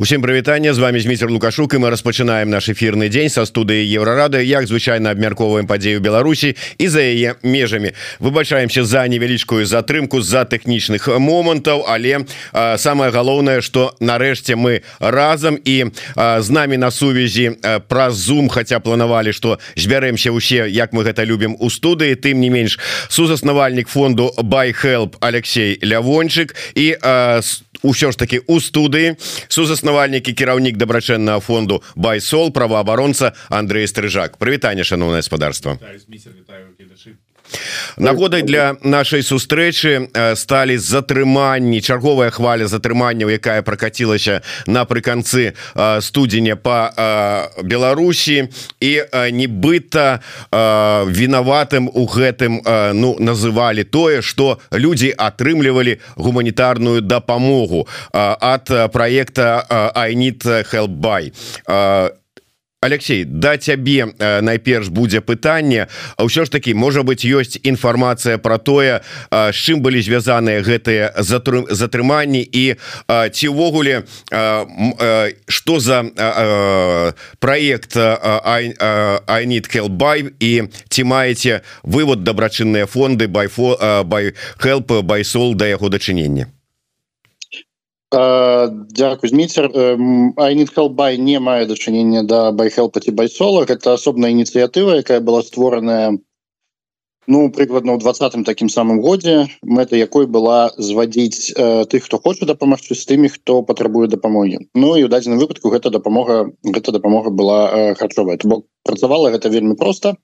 Усім прывітанне з вами Зміцер Лукашук і мы распачынаем наш эфірны дзень са студыі еўрарады як звычайна абмярковаем падзею Беларусі і за яе межамі выбачаемся за невялічкую затрымку з-за тэхнічных момантаў але а, самое галоўнае что нарэшце мы разам і а, з намі на сувязі праз зум хотя планавалі что збяремся ўсе як мы гэта любім у студыі тым не менш сузаснавальнік фонду байhelп Алексей лявончык і с ўсё ж таки у студыі сузаснавальнікі кіраўнік дабрачэннага фонду байсол праваабаронца Андрей стрыжак. Прывітанне шановна гаспадарства нагодай для нашай сустрэчы сталі затрыманні чарговая хваля затрыманняў якая прокацілася напрыканцы студзеня по Беларусі. І нібыта вінаватым у гэтым ну называлі тое что людзі атрымлівалі гуманітарную дапамогу ад проекта айнит хелбай Алексей да цябе э, найперш будзе пытанне. А ўсё ж таки можа быть ёсць інфармацыя про тое з чым былі звязаныя гэтыя затрыманні і ці ўвогуле что за проект айнит хелбай і ці маеце вывод дабрачынныя фонды байфо бай хелп байсол да яго дачынення Дякую зміцер Айнітхелбай не мае дачынення да байхелпаці байсола это асобная ініцыятыва якая была створаная ну прыкладна ў двадцатым такім самым годзе мэта якой была звадзіць э, тых хто хоча дапамагчы з тымі хто патрабуе дапамогі Ну і ў дадзеным выпадку гэта дапамога гэта дапамога была э, харчовая бок працавала гэта вельмі проста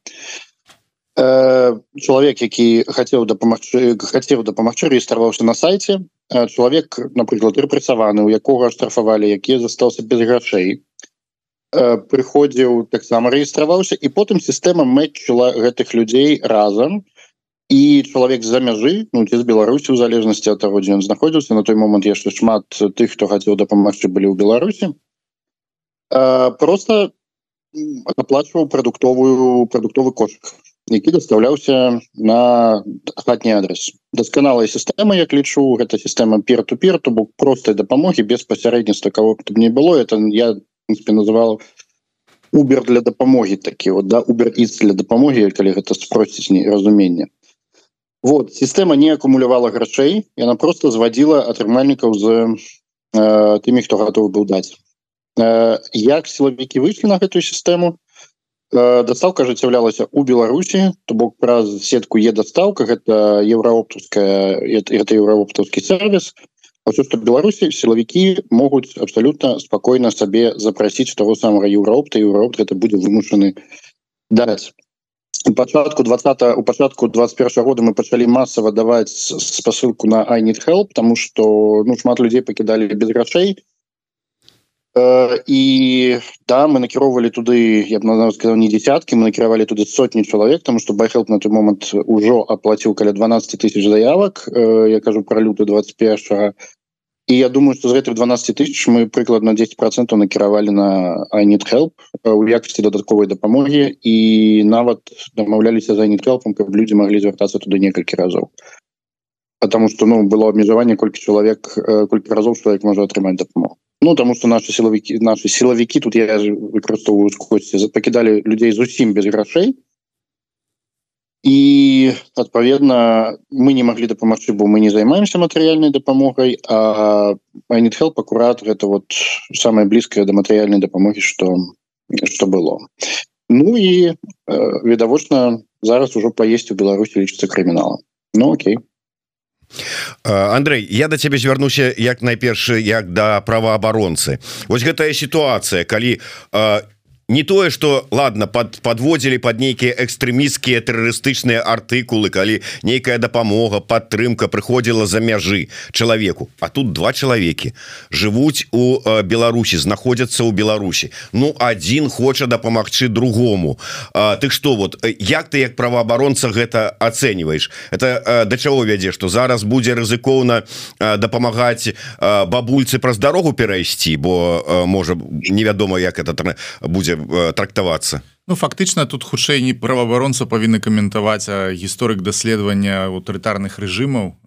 э, чалавек які хацеў дапамагчы хацеў дапамагчы рэгістраваўся на сайце чалавек напрыклад рэпрацаваны у якога штрафавалі які застаўся без грашэй прыходзіў таксама рэгістраваўся і потым сістэма мэтчула гэтых людзей разам. І чалавек з-за мяжы ну ці з Беларусі у залежнасці ад таго дзе ён знаходзіўся на той момант яшчэ шмат тых хто хацеў дапамагчы былі ў Беларусі. Просто аплачваў прадуктовую прадуктовы кошк які даставляўся на хатні адрес дасканалая сістэма як лічу гэта сістэма пер-ту-пер то бок простай дапамогі без пасярэдніцтва кого б не было. Это я принципе называл убер для дапамогі такі вот да убер для дапамогі калі гэта спросціць не разумення вот сістэма не акумулявала грашэй яна просто звадзіла атрымальнікаў з э, тымі хто гатовы быў даць. Э, як сілавікі выйшлі на гэтую сістэму дастаўка ажыццяўлялася у Беларусі то бок праз сетку е дастаўка гэта еўраоптаўская это еўраоптаўскі сервис. Ўсё что Беларусі сілавікі могуць абсалютна спакойна сабе запрасіць того самого еўраопта. Еўраопт это будзе вымушаны даць. Пачатку 20 у пачатку 21 года мы пачалі масава даваць спасылку на айнит help потому что ну шмат людзей пакідалі без грашэй. то і да мы накіроўвалі туды я б сказал не десяткі мы накіравалі туды сотні чалавек тому что байхелп на той момант ужо аплаціў каля 12 тысяч заявак я кажу про люты 21 і я думаю что з гэтых 12 тысяч мы прыкладна 10 процентов накіравалі на айнит help у якасці дадатковай дапамогі і нават дамаўляліся за айнитхелпом каб людзі маглі звяртацца туды некалькі разоў потому что ну было абмежаванне колькі чалавек колькі разоў чалавек можа атрымаць дапамогу Ну тому что наши силовики наши силовики тут я выкарыстоўваю косці пакідалі людзей зусім без грашэй і адпаведна мы не могли дапамагчы бо мы не займаемся матэрыяльнай дапамогай анітхел акурат гэта вот самое блізкае да матэрыяльнай дапамогі что что было. Ну і э, відавочна зараз ужо паесть у Беларусі лічыцца крыміналам Ну Окей Андрей я до цябе звярнуся як найперш як да праваабаронцы Вось гэтая сітуацыя калі не тое что ладно под подводзілі под нейкія экстрэміскія тэрарыстычныя артыкулы калі нейкая дапамога падтрымка прыходзіла за мяжы чалавеку А тут два чалавекі жывуць у Беларусі знаходзяцца ў Беларусі Ну один хоча дапамагчы другому. Ты что вот як ты як праваабаронца гэта ацэньваеш это да чаго вядзе что зараз будзе рызыкоўна дапамагаць бабульцы праз дарогу перайсці бо можа невядома як это будзе Э, трактавацца Ну фактычна тут хутчэй не праваабаронца павінны каментаваць гісторык даследавання аўтарытарных рэжымаў.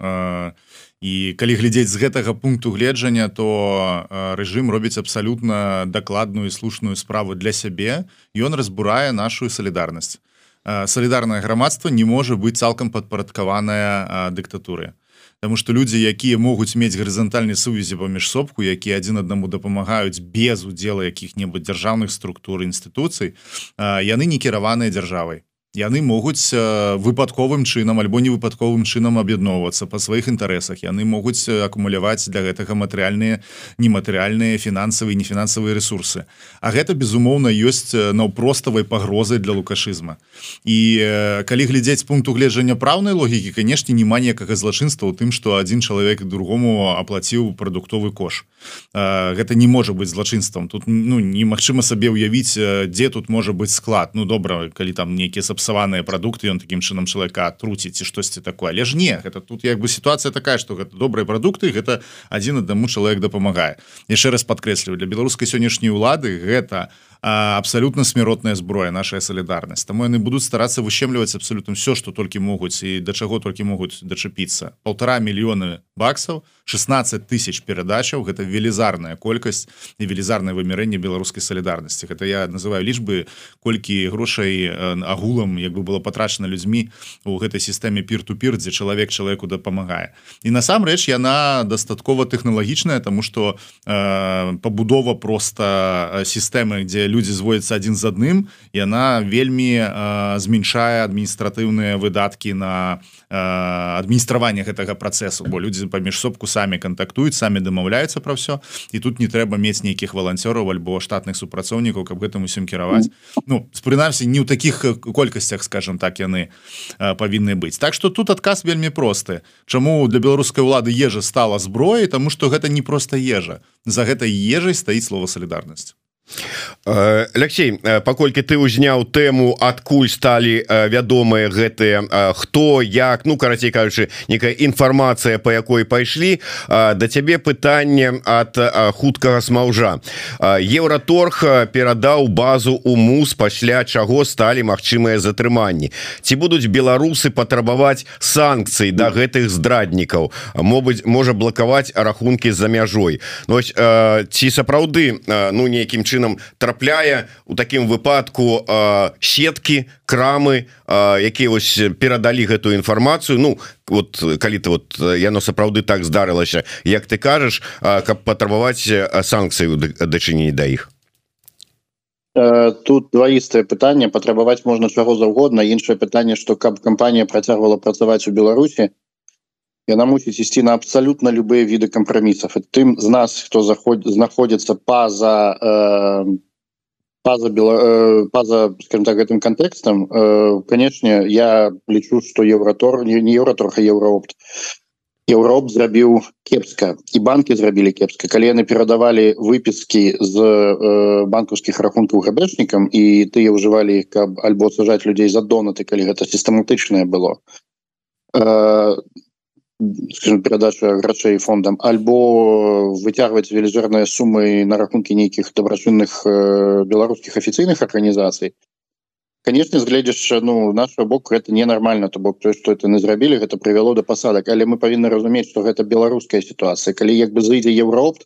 І калі глядзець з гэтага пункту гледжання то рэжым робіць абсалютна дакладную слушную справу для сябе. Ён разбурае нашу салідарнасць. Салідарнае грамадства не можа быць цалкам падпарадкаваная дыктатуры Таму што людзі якія могуць мець гарызантальнай сувязі паміж сопку якія адзін аднаму дапамагаюць без удзела якіх-небудзь дзяржаўных структур інстытуцый яны не кіраваныя дзяржавай. Яны могуць выпадковым чынам альбо не выпадковым чынам аб'ядноўвацца па сваіх інтарэсах. Яны могуць акумуляваць для гэтага матэрыяльныя нематэрыяльныя фінансавыя нефінансавыя ресурсы А гэта безумоўна ёсць наўпроставай пагрозай для лукашызма і калі глядзець пункту гледжання праўнай логікі канешне няма ніякага злачынства ў тым што адзін чалавек другому аплаціў прадуктовы кош. Гэта не можа быць злачынствам. Тут ну немагчыма сабе ўявіць дзе тут можа быць склад. Ну добра калі там нейкія сапсаваныя прадукты ён таким чынам чалавека труціць ці штосьці такое. Але ж не гэта тут як бы сітуацыя такая что гэта добрыя прадукты гэта адзін аднаму чалавек дапамагае. Яшчэ раз падкрэсліваю для беларускай сённяшняй улады гэта абсалютна смяротная зброя наша салідарнасць. Таму яны будуць старацца вышемліваць абсалютна все что толькі могуць і да чаго толькі могуць дачапіцца. Полтора мільёны баксаў 16 тысяч перадачаў. Гэта велізарная колькасць і велізарнае вымярэнне беларускай салідарнасці. Гэта я называю лічбы колькі грошай агулам як бы было патрачана людзьмі у гэтай сістэме пир-тупір дзе чалавек чалавеку дапамагае. І насамрэч яна дастаткова тэхналагічная тому что э, пабудова просто сістэмы дзе людзі зводзяцца адзін з адным яна вельмі э, змяншае адміністратыўныя выдаткі на э, адміністраванне гэтага працэсу. Бо людзі паміж сопку самі кантактуюць самі дамаўляюцца пра ўсё і тут не трэба мець нейкіх валанцёраў альбо штатных супрацоўнікаў каб гэтым усім кіраваць. Ну прынамсі не ў таких колькасцях скажем так яны э, павінны быць. Так что тут адказ вельмі просты. Чаму для беларускай улады ежа стала зброяй? Тому что гэта не просто ежа. За гэтай ежай стаіць слова салідарнасць. Э, Алексей э, паколькі ты ўзняў тэму адкуль сталі э, вядомыя гэтыя хто як ну карацей кажучы некая інфармацыя по якой пайшлі да цябе пытанне от хуткага смаўжа. Еўраторг перадаў базу у мус пасля чаго сталі магчымыя затрыманні. Ці будуць беларусы патрабаваць санкцыі да гэтых здраднікаў? Мобыць можа блакаваць рахункі за мяжой. Нось ці сапраўды ну нейкім чынам чынам трапляе у такім выпадку сеткі крамы якія вось перадалі гэтую інфармацыю. Ну вот калі ты вот яно сапраўды так здарылася Як ты кажаш каб патрабаваць санкцыю дачынення да іх. Тут дваістае пытанне патрабаваць можна чаго заўгодна. Іншае пытанне што каб кампанія працягвала працаваць у Беларусі яна мусіць ісці на абсалютна любыя віды кампрамісов тым з нас хто заходит знаходзіцца па-за э, па-за бела э, па-за скажем так гэтым контекстам э, канешне я лічу что евротор не, не евроторха евроопт Еўроп зрабіў кепска. І банки зрабілі кепска. Калі яны перадавалі выпіскі з э, банкаўскіх рахункаў габэшнікам і тыя ўжывалі каб альбо сажаць людзей за донаты калі гэта сістэматычнае было э, скажем, перадача грачэй фондам. Альбо выцягваць велізорныя сумы на рахункі нейкіх дабрачынных беларускіх афіцыйных арганізацый конечно згледзяш ну наш бок это ненармальна то бок то что это не зрабілі гэта прывяло до пасадак. Але мы павінны разумець что гэта беларуская сітуацыя. Калі як бы зайдзе Еўроп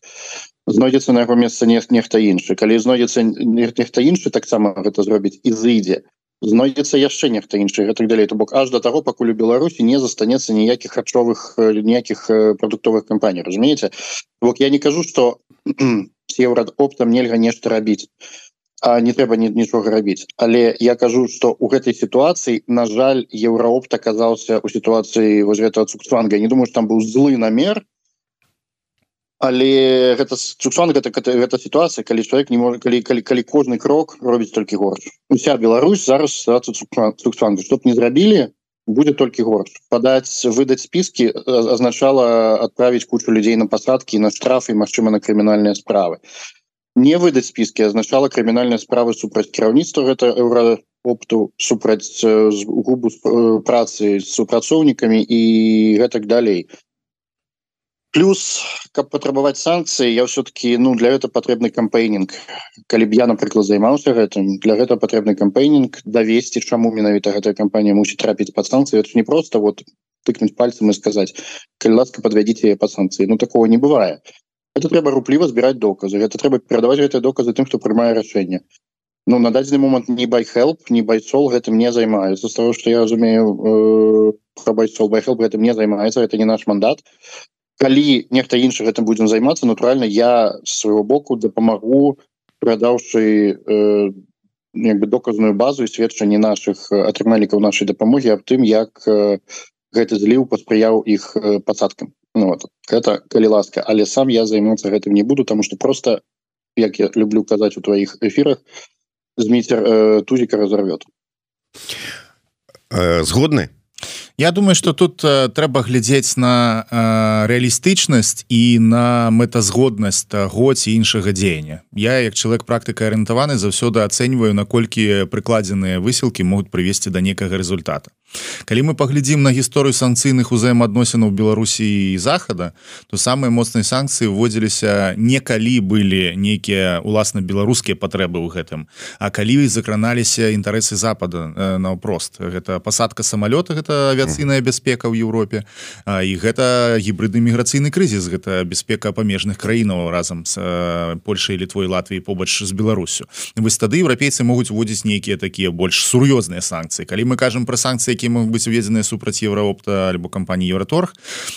знойдзецца на яго месца не нехта іншы. Калі знойдзецца нехта іншы таксама гэта зробіць і зыдзе то знойдзецца яшчэ нехта іншы так далей. То бок аж до того пакуль у Беларусі не застанецца ніякіх харчовых ніякіх прадуктовых кампаній разумееце? Бок я не кажу что евро оптам нельга нешта рабіць а не трэба ні, нічога рабіць. Але я кажу что у гэтай сітуацыі на жаль еўраопт аказаўся у сітуацыі вось этого цукцванга не думаю там быў злы намер але гэта Чуксон гэта, гэта, гэта сітуацыя калі чалавек не можа калі калі, калі кожны крок робіць толькі горш уся Беларусь зараз чтоб не зрабілі будзе толькі горш падаць выдаць спіскі азначала адправіць кучу людзей на пасадкі на штрафы Мачыма на крымінальныя справы не выдаць спіскі азначала крымінальныя справы супраць кіраўніцтва гэта еўра опту супраць губу працы з супрацоўнікамі і гэтак далей плюс каб патрабаваць санкцыі я все-таки ну для этого патрэбны кампейнинг. Калі б я напрыклад займаўся гэтым для гэта патрэбны кампейнинг давесці чаму менавіта гэтая кампанія мусіць трапіць под санкцыі это не просто вот тыкнуть пальцем и сказать калі ласка подвядите по санкцыі ну такого не бывае это трэба рупліва збіраць доказы это трэба перадаваць гэтыя доказы тым хто прымае рашэнне Ну на дадзены момант не байхелп не байцол гэтым не займаюцца з того что я разумею э, про байцол байхелп гэтым не займаецца это не наш мандат калі нехта іншы гэтым будзем займацца натуральна я свайго боку дапамагу прадаўшы э, бы доказную базу і сведчанні наших атрымальнікаў нашай дапамогі аб тым як э, гэты зліў паспрыяў іх э, пасадкам. Ну, вот. это калі ласка. Але сам я займацца гэтым не буду тому что просто як я люблю казаць у твоих эфирах змейстер э, тузіка разорвет э, згодны Я думаю что тут э, трэба глядзець на э, рэалістычнасць і на мэтазгоднасць таго ці іншага дзеяння. Я як чалавек практыка арыентаваны заўсёды ацэньваю наколькі прыкладзеныя высілкі могуць прывесці да некага результата калі мы паглядзім на гісторыю санкцыйных узаемаадносінаў беларусі і захада то самыя моцныя санкцыі вводзіліся не калі былі нейкія уласна беларускія патрэбы ў гэтым а калі закраналіся інтарэсы запада э, наўпрост. Гэта пасадка самалёта гэта авіяцыйная бяспека ў Еўропе і гэта гібрыдны міграцыйны крызіс гэта бяспека памежных краінаў разам з Польшай літвой Латвіі побач з Беларусю. Вось тады еўрапейцы могуць уводзіць нейкія такія больш сур'ёзныя санкцыі. Калі мы кажам пра санкцыі які могуць быць уведзеныя супраць еўраопта альбо кампаніі еўраторг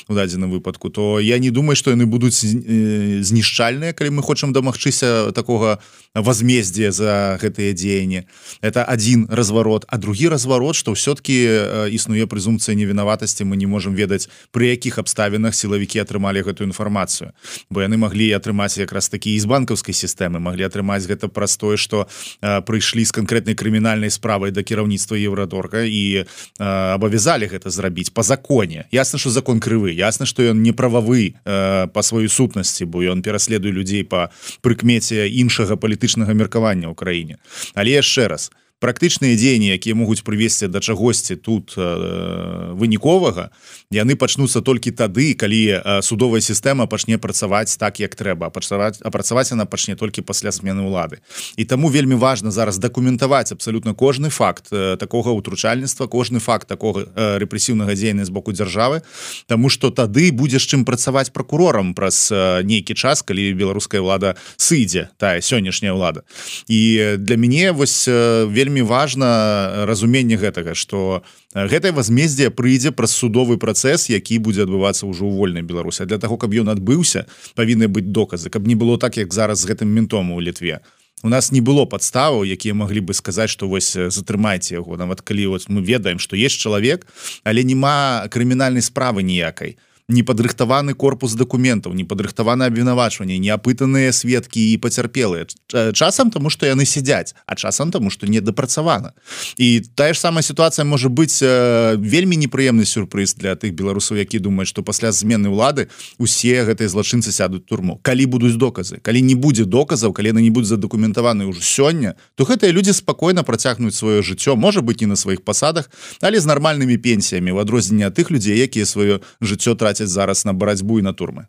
у дадзеным выпадку то я не думаю што яны будуць знішчальныя калі мы хочам дамагчыся такога возмездия за гэтыя дзеянні. Это один разварот. А другі разварот что все-таки існуе прызум прэзумпцыя невінаватасці. Мы не можемм ведаць пры якіх абставінах сілавікі атрымалі гэтую інфармацыю. Бо яны маглі атрымаць якраз такі з банкаўскай сістэмы маглі атрымаць гэта простое что прыйшлі з канкрэтнай крымінальнай справай да кіраўніцтва еўрадорга і абавязалі гэта зрабіць по законе. Ясна что закон крывы ясна что ён не прававы по сваёй сутнасці бо ён пераследуе людзей по прыкмеце іншага палітычнага меркавання ў краіне. Але яшчэ раз у практычныя дзеянні якія могуць прывесці да чагосьці тут э, выніковага яны пачнуцца толькі тады калі э, судовая сістэма пачне працаваць так як трэба. Пачаваць апрацаваць она пачне толькі пасля смены ўлады. І таму вельмі важна зараз дакументаваць абсалютна кожны факт э, такога ўтручальніцтва кожны факт такога э, рэпрэсіўнага дзеяння з боку дзяржавы Таму что тады будзеш чым працаваць прокурорам праз э, нейкі час калі беларуская ўлада сыдзе тая сённяшняя ўлада. І для мяне вось э, вельмі вельмі важно разуменне гэтага что гэтае возмездие прыйдзе праз судовы працэс які будзе адбывацца ўжо ў вольнай беларуси для того каб ён адбыўся павінны быць доказы. Каб не было так як зараз з гэтым ментом у літве. У нас не было подставаў якія могли бы сказаць что вось затрымайце яго. Нават калі вот мы ведаем что есть чалавек але няма крымінальнай справы ніякай. то непадрыхтаваны корпус документаў непадрыхтаваны абвінавачванне неапытаныя сведкі і пацярпелыя часам тому что яны сядзяць а часам тому что недапрацавана і тая ж самая сітуацыя можа быць вельмі непрыемны сюрпрыз для тых беларусаў які думаюць что пасля змены ўлады усе гэтыя злачынцы сядуць турму. Калі будуць доказы калі не будзе доказаў калі яны не будуць задакументаваны ўжо сёння то гэтыя людзі спакойна працягнуць сваё жыццё можа быть не на сваіх пасадах але з нармальнымі пенсіямі в адрозненне ад тых людзей якія сваё жыццё траці траціць зараз на барацьбу і на турмы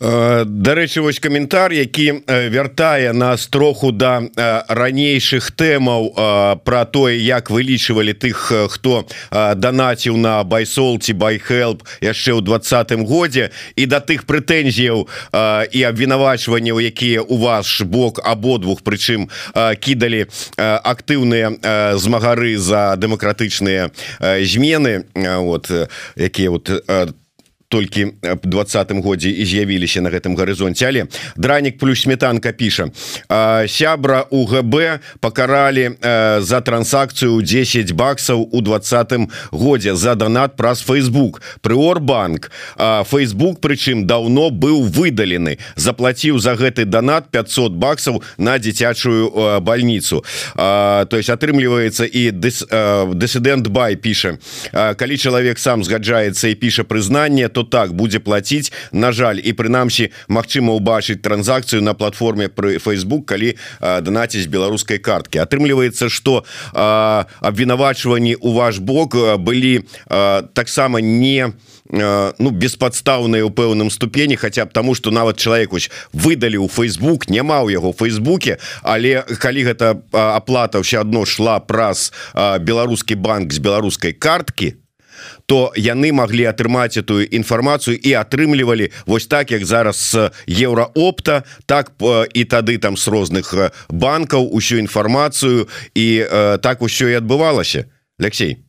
Дарэчы вось каментар які вяртае нас троху да ранейшых тэмаў про тое як вылічвалі тых хто данаціў на байсол ці байхелп яшчэ ў двадцатым годзе і да тых прэтэнзіяў і абвінавачванняў якія у вас бок абодвух прычым кідалі актыўныя змагары за дэмакратычныя змены вот якія вот там толькі двадцатым годзе і з'явіліся на гэтым гарызонце. Але дранік плюс сметанка піша. Сябра УГБ пакаралі за трансакцыю 10 баксаў у двадцатым годзе за донат праз Facebook. Прыорбанк Facebook прычым давно быў выдалены. Заплаціў за гэты донат 500 баксаў на дзіцячую больніцу то есть атрымліваецца і дысідэнт бай піша. Калі чалавек сам згаджаецца і піша прызнанне то то так будзе платіць на жаль і прынамсі Мачыма убачыць транзакцыю на платформе пры Facebook калі данаціць беларускай карткі. Атрымліваецца что абвінавачванні у ваш бок былі таксама не ну беспадстаўныя у пэўным ступені хотя б тому что нават человек выдалі у Facebook няма ў яго фейсбуке але калі гэта аплата все адно шла праз беларускі банк з беларускай картки то яны могли атрымаць эту інфармацыю і атрымлівалі вось так як зараз с еўраопта так і тады там с розных банкаў усю інфармацыю. І так усё і адбывалася. Алексей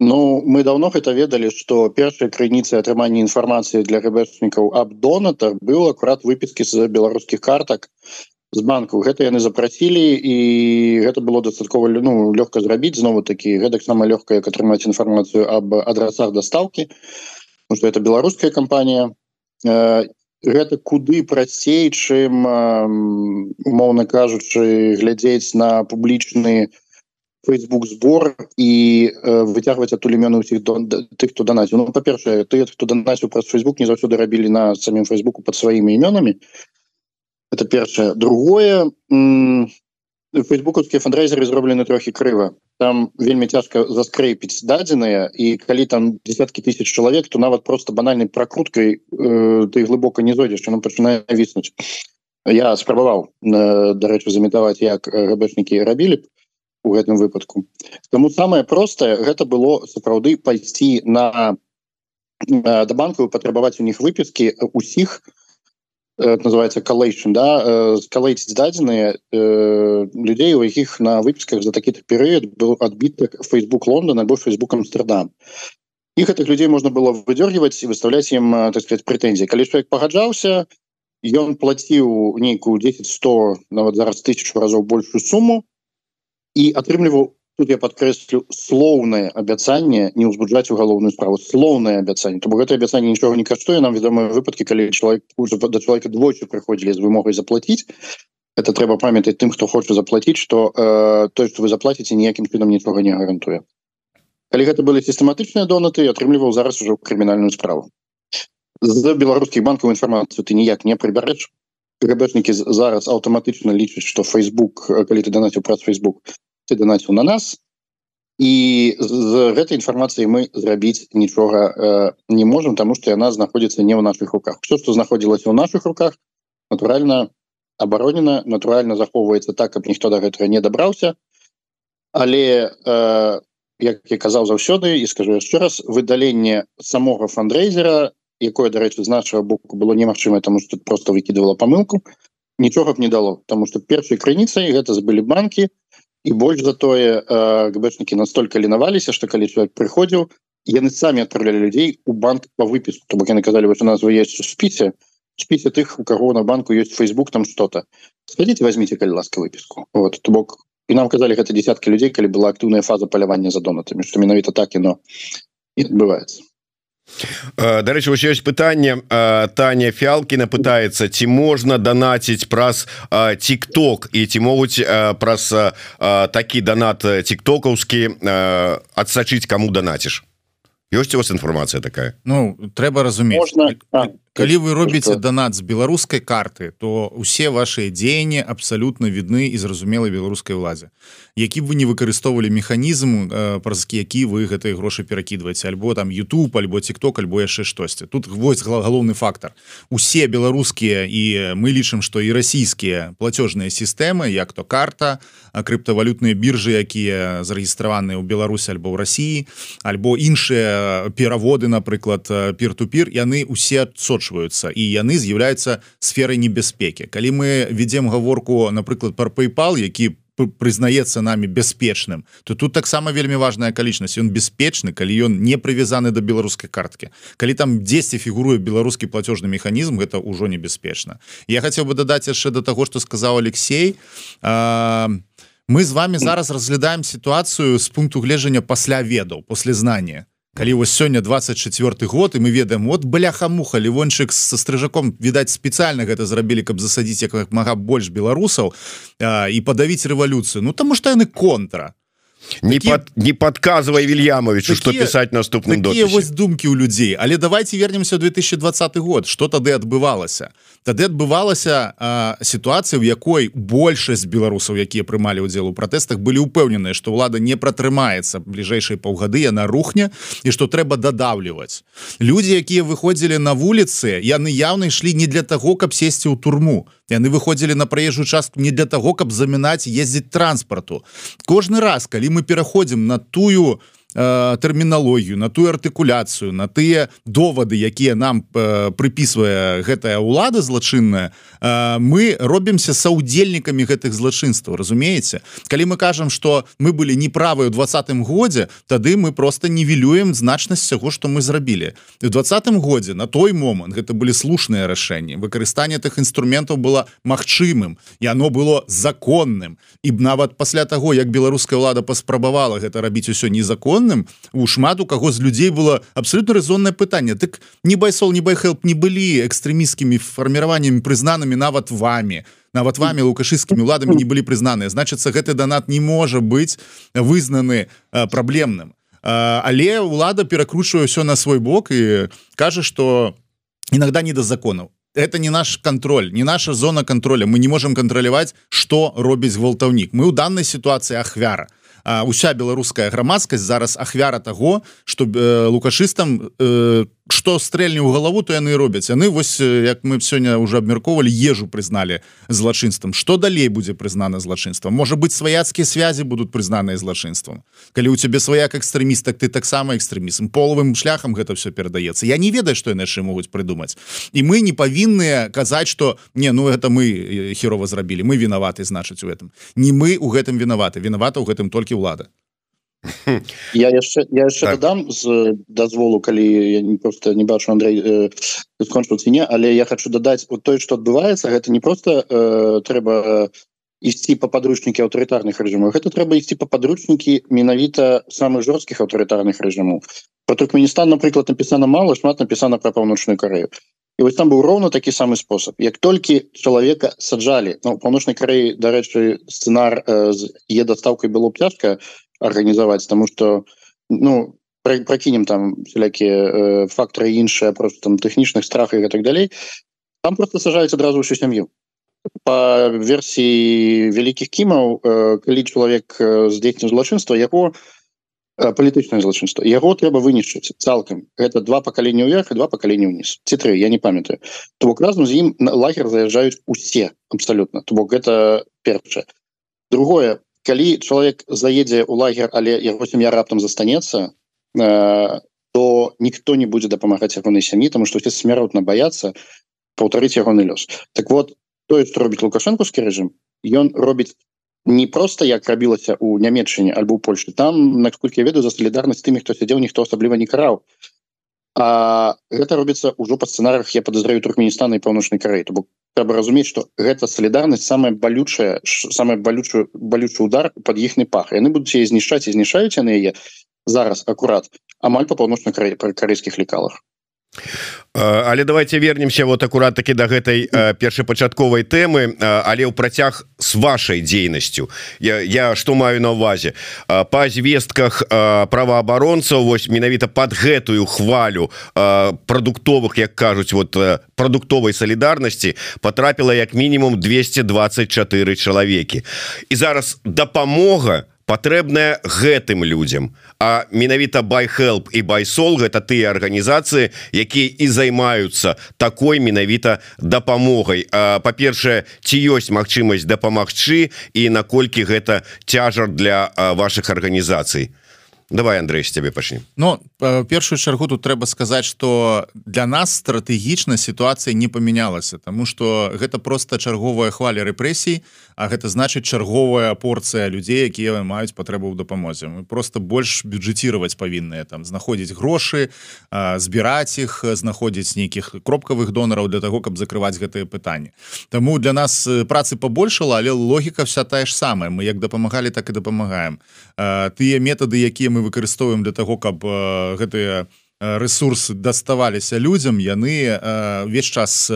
Ну мы давно гэта ведалі что першай крыніцай атрымання інфармацыі для рэбэшнікаў аб донатар был акурат выпіскі з беларускіх картак з банку. Гэта яны запрасілі і гэта было дастаткова ну лёгка зрабіць. Знову такі гэтак сама лёгка як атрымаць інфармацыю об адрасах дастаўкі что это беларуская кампанія. Гэта куды прасцей чым умоўна кажучы глядзець на публічны Facebook збор і выцягваць адтуль імёны ўсіх тых хто данаціў Ну па-першае ты хто данаціў праз Facebook не заўсёды рабілі на самім фейсбуку под сваімі імёнамі это першае другое фейсбукаўскія фандрайзеры зроблены трохі крыва там вельмі цяжка заскрэпіць дадзеныя і калі там десяткі тысяч чалавек то нават просто банальнай пракруткай э, ты глыбока не зойдзеш нам пачынае віснуць я спрабаваў э, дарэчы заметаваць як габэшнікі рабілі у гэтым выпадку. Тому самое простае гэта было сапраўды пайсці на э, да банку патрабаваць у них выпіскі усіх у это называется коллейшн да скалейціць дадзеныя э, людзей у якіх на выпісках за такі перыяд был адбітак Facebook Лондон або Facebook Амстердам. Их этих людей можно было выдергивать и выставлять им так сказать прэтензии калі человек пагаджаўся ён плаціў нейкую 10 100 нават зараз тысячу разоў большую сумму і атрымліваў тут я подкрэслю слоўнае абяцанне не ўзбуджаць у галоўную справу слоўнае абяцанне. То гэта абяцанне нічога не каштуе. Нам вядомыя выпадкі калі чалавек уже да чалавека двойчы прыходзілі з вымогай заплатіць это трэба памятаць тым хто хоча заплатіць что э, той что вы заплаціце ніякім чынам нічога не гарантуе. Калі гэта былі сістэматычныя донаты атрымліваў зараз уже крымінальную справу. З беларускіх банкаў інфармацыю ты ніяк не прыбярэш. Гбэшнікі зараз аўтаматычна лічаць что Facebook калі ты данаціў праз Facebook ты данаціў на нас і з гэтай інфармацыяй мы зрабіць нічога э, не можем тому что яна знаходзіцца не ў наших руках. Все что знаходзілася ў наших руках натуральна абаронена натуральна захоўваецца так каб ніхто до гэтага не дабраўся але э, як я казаў заўсёды і скажу яшчэ раз выдаленне самога фандрейзера якое дарэчы з нашего боку было немагчыма тому что просто выкидывала помылку нічога б не дало тому что першай крыніцай гэта забылі банки то і больш за тое э, гбэшнікі настолько ленаваліся что калі человек прыходзіў яны самі отправлялі людзей у банк по выпіску то бок яны казалі вот у нас вы есть спіце спіце тых у кого на банку есть Facebook там что-то. Сходите возьмите калі ласка выпіску вот то бок і нам казалі гэта десятки людзей калі была актыўная фаза палявання за донатамі что менавіта так і но. Адбываецца дарэчы вось ёсць пытанне Таня фялкіна пытаецца ці можна данаціць праз тик-ток і ці могуць праз такі данат тик-токаўскі адсачыць кому данаціш. Ёсць у вас інфармацыя такая? Ну трэба разумець калі вы робіце донат з беларускай карты то усе ваши дзеянні абсалютна відны і зразумелай беларускай ладзе які б вы не выкарыстоўвалі механізм э, праз які вы гэтыя грошы перакідваеце альбо там YouTube альбо тикток альбо яшчэ штосьці. Тут вось галоўны фактор усе беларускія і мы лічым што і расійскія платежныя сістэмы як то карта крыптавалютныя біржы якія зарэгістраваныя ў Беларусі альбо ў Росіі альбо іншыя пераводы напрыклад пир-ту-пир яны усе адсот адсочваюцца і яны з'яўляюцца сферай небяспекі. Калі мы ведзем гаворку напрыклад пар PayPal які прызнаецца нами бяспечным то тут таксама вельмі важная акалічнасць. Ён бяспечны калі ён не прывязаны да беларускай карткі. Калі там 10 фігуруе беларускі платежны механізм гэта ўжо небяспечна. Я хацеў бы дадаць яшчэ до таго что сказаў Алексей. А мы з вами зараз разглядаем сітуацыю з пункту гледжання пасля ведаў после знания калі вось сёння 24 год і мы ведаем вот бляха муха лівончык со стрыжаком відаць спецыяльна гэта зрабілі каб засадзіць як мага больш беларусаў а, і падавіць рэвалюцыю. Ну таму што яны контра не Такі... под не подказывай вильямовичу что писать наступным вось думки у людзей але давайте вернемся 2020 год. Что тады адбывалася? Тады адбывалася сітуацыя в якой большасць беларусаў якія прымалі удзел у пратэстах былі упэўненыя что ўлада не пратрымаецца бліжэйшай паўгады яна рухне і что трэба дадаўліваць. Люди якія выходзілі на вуліцы яны явно ішлі не для того каб сесці ў турму яны выходзілі на праезжую частку не для того каб замінаць ездзіць транспарту. Кожны раз калі мы пераходзім на тую э, тэрміналогію на тую артыкуляцыю на тыя довады якія нам э, прыпісвае гэтая ўлада злачынная э, мы робімся саўдзельнікамі гэтых злачынстваў разумееце? Калі мы кажам что мы былі неправы у двадцатым годзе тады мы просто нівелюем значнасць сяго что мы зрабілі. В двадцатым годзе на той момант гэта былі слушныя рашэнні выкарыстанне тых інструментаў было магчымым і оно было законным. І нават пасля того як беларуская ўлада паспрабавала гэта рабіць усё незакон законным у шмат у каго з людзей было абсолютно резонное пытанне. Так не байсол не байхелп не былі экстрэміскімі фарміраваннямі прызнанымі нават вами нават вами лукашыскімі ладамі не былі прызнаныя. Значыцца гэты донат не можа быць вызнаны праблемным. Але ўлада перакручвае все на свой бок і кажа что иногда не да законаў. Это не наш контроль не наша зона контроля мы не можем кантраляваць что робіць гвалтаўнік. Мы ў данной ситуации ахвяра уся беларуская грамадскасць зараз ахвяра того что э, лукашыстам э, что стрэльню ў галаву то яны робяць яны вось як мы сёння уже абмяркоўвалі ежу прызналі злачынствам что далей будзе прызнана злачынствам можа быть сваяцкія связі будут прызнаныя злачынствам калі у цябе сваяк экстрэміст так ты таксама экстрэмізм половым шляхам гэта все перадаецца я не ведаю что яны яшчэ могуць прыдумаць. І мы не павінныя казаць что не ну это мы херова зрабілі мы вінаваты значыць у этом не мы у гэтым вінаваты вінавата ў гэтым толькі ўлада я яшчэ я яшчэ так. дадам з дазволу калі я не просто не бачу Андрей э, скончыў не але я хочу дадаць вот той что адбываецца гэта не просто э, трэба ісці по падручнікі аўтарытарных рэжымаў гэта трэба ісці по падручнікі менавіта самых жорсткіх аўтарытарных рэжымаў про туркменістан напрыклад напісана мало шмат напісана про паўночную карею і вось там быў роўна такі самы спосаб як толькі чалавека саджалі ну, паўночнай кареі дарэчы сцэнар э, з е дастаўкай было цяжка организовать тому что ну прокинем там всякие э, факторы іншие просто там тэхнічных страхах и так далей там просто сажаюць адразу всю сям'ю по версии великих кімаў э, калі чалавек здзейсні злачынства яго э, палітычнае злачынство яго трэба вынішчыць цалкам это два пакалення ўверх і два пакалення ўніз ці тры я не памятаю. То бок разум з ім на лагер заязджаюць усе абсолютно. То бок гэта першае другое калі чалавек заедзе ў лагер але яго сям'я раптам застанецца э, то ніхто не будзе дапамагаць ягонай сям'і тому что все смяротна баяцца паўтарыць ягоны лёс. Так вот тое што робіць лукашэнкускі рэжым ён робіць не просто як рабілася у нямметчыне альбо Польшы там наколькі я ведаю за салідарнасць тымі хто сядзеў ніхто асабліва не караў. А гэта робіцца ўжо па сцэнарах я падазраю туркменістана і паўночнай карэй то бок трэба разумець что гэта солідарнасць самая балючая самая балючую балючы удар под іхны пах. Яны будуць знішчаць і знішаюць яны яе зараз акурат амаль па паўночна карейскіх лекалах але давайте вернемся вот аккурат таки до гэтай першапачатковай темы але ў працяг с вашай дзейнасцю. Я, я что маю на увазе? Па звестках праваабаронцаў вось менавіта под гэтую хвалю прадуктовых як кажуць вот прадуктовай солідарнасці потрапіла як мінімум 224 чалавекі. І зараз дапамога патрэбная гэтым людям а менавіта байхелп і байсол гэта тыя арганізацыі якія і займаюцца такой менавіта дапамогай. Па-першае ці ёсць магчымасць дапамагчы і наколькі гэта цяжар для ваших арганізацый давай Андрей с тебе пачнем ну, першую чаргу тут трэба сказаць что для нас стратэгічна сітуацыя не памянялася тому что гэта просто чарговая хваля рэпрэсій А гэта значыць чарговая порцыя людзей якія маюць патрэбу ў дапамозе мы просто больш бюджетировать павінныя там знаходзіць грошы збіраць іх знаходзіць нейкіх кропкавых донараў для того каб закрываць гэтые пытанні Таму для нас працы побольшала але логіка вся тая ж самая. Мы як дапамагалі так і дапамагаем тыя метады якія мы выкарыстоўваем для того каб гэтыя ресурсы даставаліся людям яны увесь час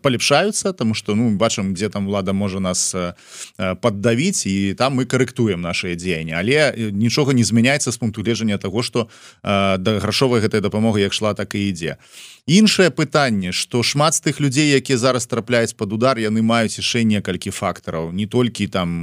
палепшаюцца тому что ну бачым где там влада можа нас поддавіць і там мы карэктуем наши дзеянні але нічога не змяняецца з пункту гледжання того что да грашовай гэтай дапамога як шла так і ідзе іншае пытанне что шмат з тых людзей якія зараз трапляюць под удар яны маюць яшчэ некалькі фактараў. Не толькі там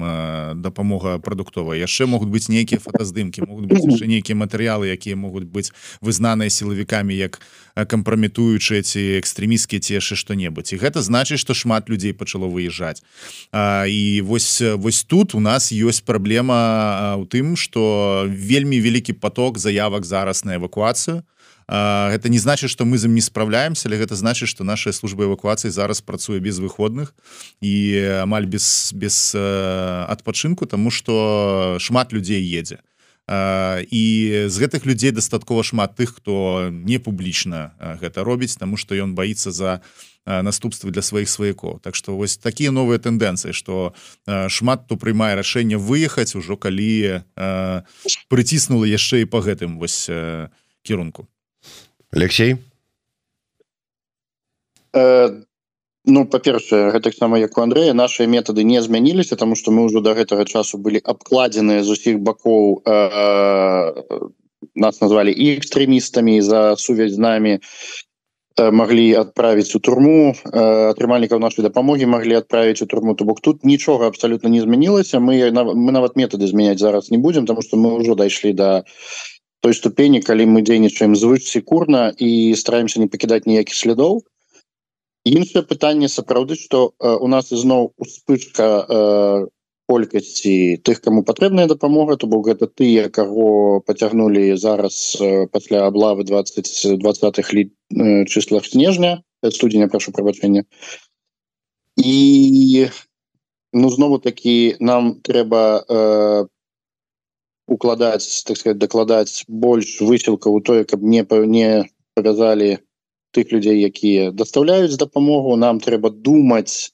дапамога прадуктовая. Яшчэ могуць быць нейкія фотаздымки могуць быць яшчэ нейкія матэрыялы якія могуць быць вызнаныя сілавікамі як кампраметуючыя ці экстрэміскія цешы што-небудзь. І гэта значыць што шмат людзей пачало выязджаць. І вось вось тут у нас ёсць праблема у тым что вельмі вялікі поток заявак зараз на эвакуацыю. Гэта не значит что мы з ім не справляемся але гэта значит что наша служба эвакуацыі зараз працуе без выходных і амаль без без адпачынку тому что шмат людзей едзе і з гэтых людзей дастаткова шмат тых хто не публічна гэта робіць тому что ён боится за наступствы для сваіх сваякоў. Так что вось такія новыя тэндэнцыі что шмат то прымае рашэнне выехаць ужо калі прыціснула яшчэ і по гэтым вось кірунку. Алексей? Э, Ну па-першае гэтаксама як у Андрэя наши методы не змяніліся тому что мы ўжо до гэтага часу былі абкладзеныя з усіх бакоў э, нас назвалі і экстрэмістамі за сувязь з нами э, могли отправить у турму э, атрымальнікаў нашай дапамогі могли отправить у турму то бок тут нічога абсолютно не змянілася мы мы нават методы змяняць зараз не будем тому что мы ўжо дайшлі до той ступені калі мы дзейнічаем звыш секурна і стараемся не пакідаць ніякіх слядоў іншае пытанне сапраўды что э, у нас ізноў успышка э, колькасці тых кому патрэбная дапамога то бок гэта тыя каго поцягнули зараз пасля облавы 20 20 лі э, числах снежня. Студзеня прошу прабачэння. І ну знову такі нам трэба э, укладаць так сказать дакладаць больш высілка у тое каб не не павязалі тых людзей якія даставляюць дапамогу нам трэба думаць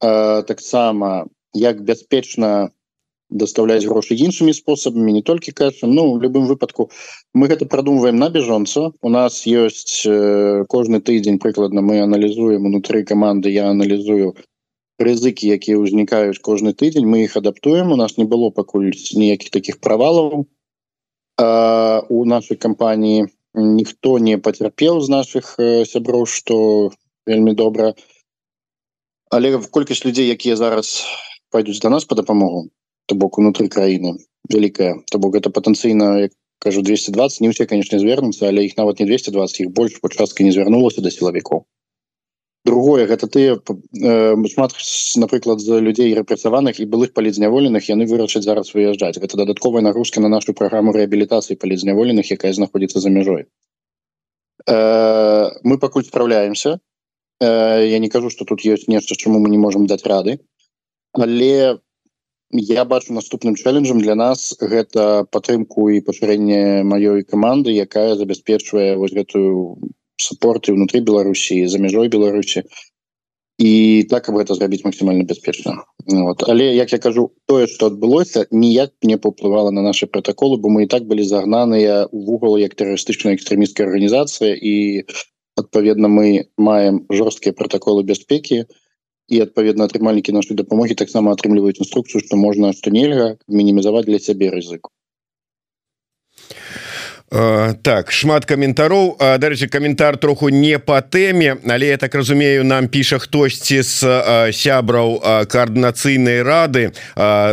э, таксама як бяспечна даставляць грошы іншымі спосабамі не толькі кэшам ну любым выпадку мы гэта прадумваем на бежонца у нас ёсць э, кожны тыдзень прыкладна мы аналізуем унутры каманды я аналізую рызыкі якія ўзнікаюць кожны тыдзень мы их адаптуем у нас не было пакуль ніякіх таких правалаў у нашай кампаніі ніхто не пацярпеў з наших сяброў что вельмі добра але в колькасць людзей якія зараз пойдуць до нас по дапамогу то бок унутры краіны вялікая то бок это патэнцыйна кажу 220 не все конечно звернуцца але іх нават не 220 іх больш пачастка не звярнулася до сілавікоў другое. Гэта ты э, шмат напрыклад за людзей рэпрацаваных і былых палізняволеных яны вырашаць зараз выязджаць. Гэта дадатковая нагрузка на нашу праграму рэабілітацыі палізняволеных якая знаходзіцца за мяжой. Э, мы пакуль справляемся. Э, я не кажу что тут ёсць нешта чаму мы не можем даць рады. Але я бачу наступным чэленджам для нас гэта падтрымку і пашырэнне маёй каманды якая забяспечвае вось гэтую суппорты внутри беларусі за мяжой беларусі і так каб это зрабіць максімальна бяспечна вот. але як я кажу тое что адбылося ніяк не паўплывала на наши протоколы бо мы і так былі загнаныя в угол як тэрарыстычная экстрэміская арганізацыя і адпаведна мы маем жорсткія протоколы бяспекі і адпаведна атрымальнікі нашай дапамогі таксама атрымліваюць інструкцыю что можна што нельга мінімізаваць для сябе рызыку так шмат каментароў дарэчы каментар троху не по тэме але я так разумею нам піша хтосьці з сябраў коаардынацыйнай рады.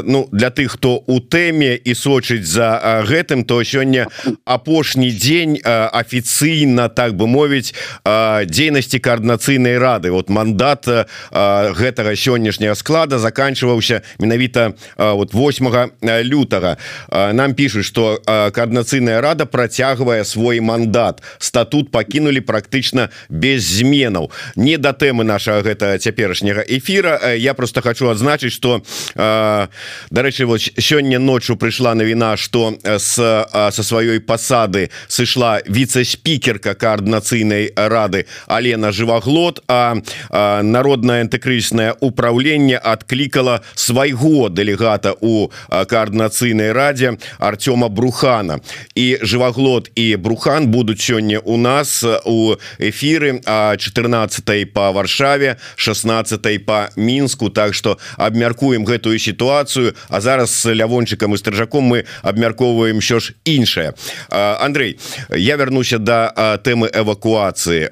Ну для тых хто у тэме і сочыць за гэтым то сёння апошні дзень афіцыйна так бы мовіць дзейнасці коаардынацыйнай рады. Вот мандат гэтага сённяшняга склада заканчиваўся менавіта вот 8 лютага. Нам пишутць что коаардынацыйная рада про працягвае свой мандат. Статут пакінули практычна без зменаў. Не да тэмы нашага гэта цяперашняга эфира э, я просто хочу адзначыць что э, дарэчы вот сёння ночью прыйшла навіна что с со сваёй пасады сышла віце-спікерка коаардынацыйнай рады Алена жываглот а народное антыкрысное управленне адклікала свайго дэлегата у коаардынацыйнай радзе Артёма брухана. І жываглот баглот і брухан будуць сёння у нас у эфиры а 14 по варшаве 16 по мінску. Так что абмяркуем гэтую сітуацыю. А зараз с лявончыкам і стржаком мы абмяркоўваем що ж іншае. Андрей я вернуся до да, тэмы эвакуацыі.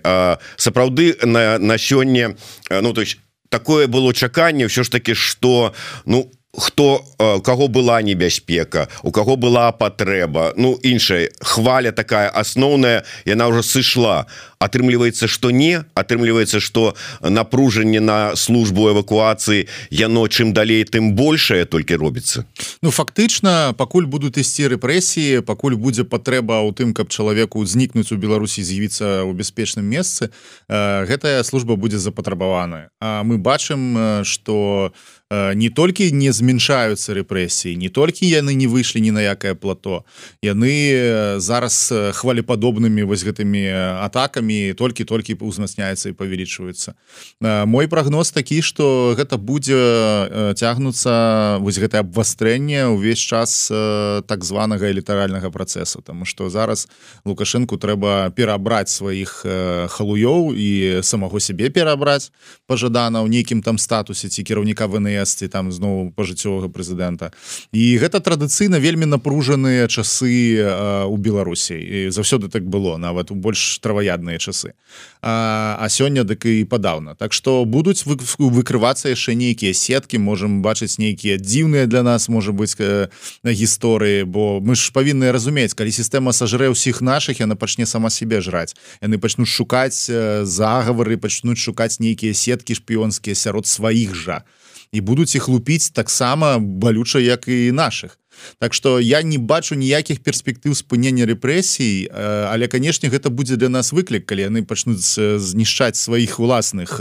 Сапраўды на на сёння ну то есть такое было чаканне все ж таки что ну у хто кого была небяспека у кого была патрэба ну іншая хваля такая асноўная яна уже сышла атрымліваецца что не атрымліваецца что напружанне на службу эвакуацыі яно чым далей тым большее толькі робіцца Ну фактычна пакуль будуць ісці рэпрэсіі пакуль будзе патрэба ў тым каб чалавеку знікнуць у Беларусі з'явіцца ў бяспечным месцы гэтая служба будзе запатрабаваная. А мы бачым что не толькі не змяншаюцца рэпрэсіі не толькі яны не выйшлі ні на якае плато яны зараз хвалепадобнымі вось гэтымі атакамі імі толькі-толькі узмацняецца і павялічваецца. Мой прогноз такі что гэта будзе цягнуцца вось гэтае абвастрэнне ўвесь час так званага элітаральнага працэсу. Тому что зараз лукашенко трэба перабраць сваіх халуёў і самого сябе перабраць пажадана ў нейкім там статусе ці кіраўніка вНС ці там зноў пажыццёвага прэзідэнта. І гэта традыцыйна вельмі напружаныя часы у Беларусі. Заўсёды так было нават у больш траваядныя часы. А, а сёння дык і падаўна. Так што будуць вы, выкрывацца яшчэ нейкія сеткі можемм бачыць нейкія дзіўныя для нас можа быць на гісторыі бо мы ж павінны разумець калі сістэма сажрэ ўсіх наших яна пачне сама себе жраць. Яны пачнуць шукаць загавары пачнуць шукаць нейкія сеткі шпіёнскія сярод сваіх жа. І будуць іх лупіць таксама балюча як і наших Так что я не бачу ніякіх перспектыў спынення рэпрэсій. Але канешне гэта будзе для нас выклік калі яны пачнуць знішчаць сваіх уласных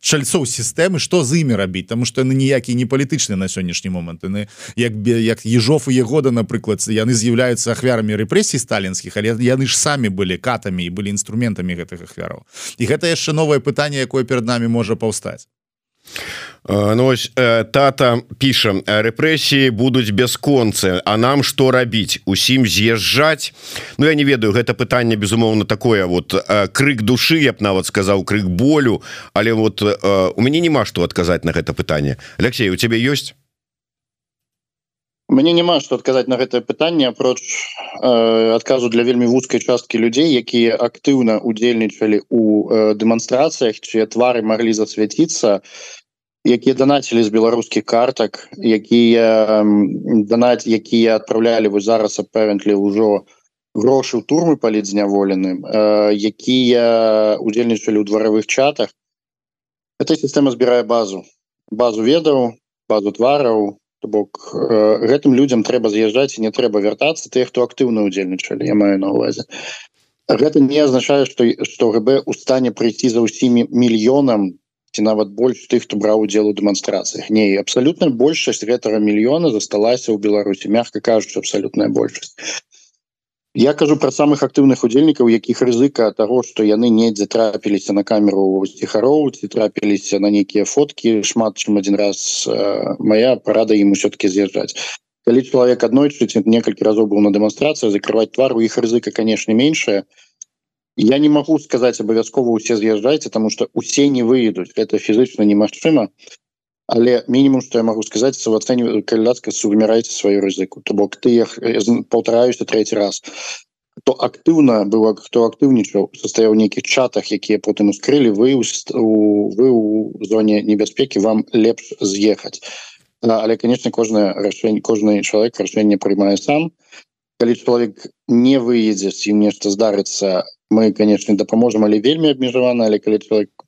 чальцоў сістэмы что з імі рабіць? Тому что яны ніякі не палітычны на сённяшні момант. Яны як бы як ежов і егода напрыклад яны з'яўляюцца ахвярамі рэпрэсій сталінскіх але яны ж самі былі катамі і былі інструментамі гэтых ахвяраў. І гэта яшчэ новае пытанне якое перад нами можа паўстаць Ну, ось тата піша рэпрэсіі будуць бясконцы А нам што рабіць усім з'язджаць Ну я не ведаю гэта пытанне безумоўна такое вот крык душы я б нават сказаў крык болю але вот у мяне няма што адказаць на гэта пытанне Алексей у тебе ёсць мне няма што адказаць на гэтае пытанне апроч э, адказу для вельмі вузкай часткі людзей якія актыўна удзельнічалі у э, дэманстрацыях чые твары маглі засвяціцца. то якія данацілі з беларускіх картак якія данаць якія адпраўлялі вы зараз апэвентлі ўжо грошы ў турмы палітзняволеным якія удзельнічалі ў дваравых чатах. Эта сістэма збірае базу базу ведаў базу твараў. То бок гэтым людям трэба з'язджаць і не трэба вяртацца тых хто актыўна удзельнічалі я маю на увазе гэта не азначае што што ГБ у стане прыйсці за ўсімі мільёнам ці нават больш тых хто браў удзел у дэманстрацыях. Не абсалютна большасць гэтага мільёна засталася ў Беларусі. Мягка кажуць абсалютная большасць. Я кажу про самых актыўных удзельнікаў якіх рызыка того что яны недзе трапіліся на камеру ціхароў ці трапіліся на нейкія фоткі шмат чым один раз э, моя парада ім все-таки з'язджаць. Калі чалавек аднойчы некалькі разоў быў на дэманстрацыю закрываць твар у іх рызыка конечно меньшая я не могу сказать абавязкова усе з'язджайце тому что усе не выедуць это фізычна немагчыма але мінімум что я могу сказать самооцэню калядска сумірайце сваю рызыку то бок ты полтараюся третий раз. То актыўна было хто актыўнічаў состаяў нейкіх чатах якія потым ускрылі вы вы у зоне небяспеки вам лепш з'ехаць але конечно кожнае рашэнне кожны чалавек рашэнне прымае сам калі чалавек не выедзе ім нешта здарыцца мы конечно дапаможам але вельмі абмежавана але калі человек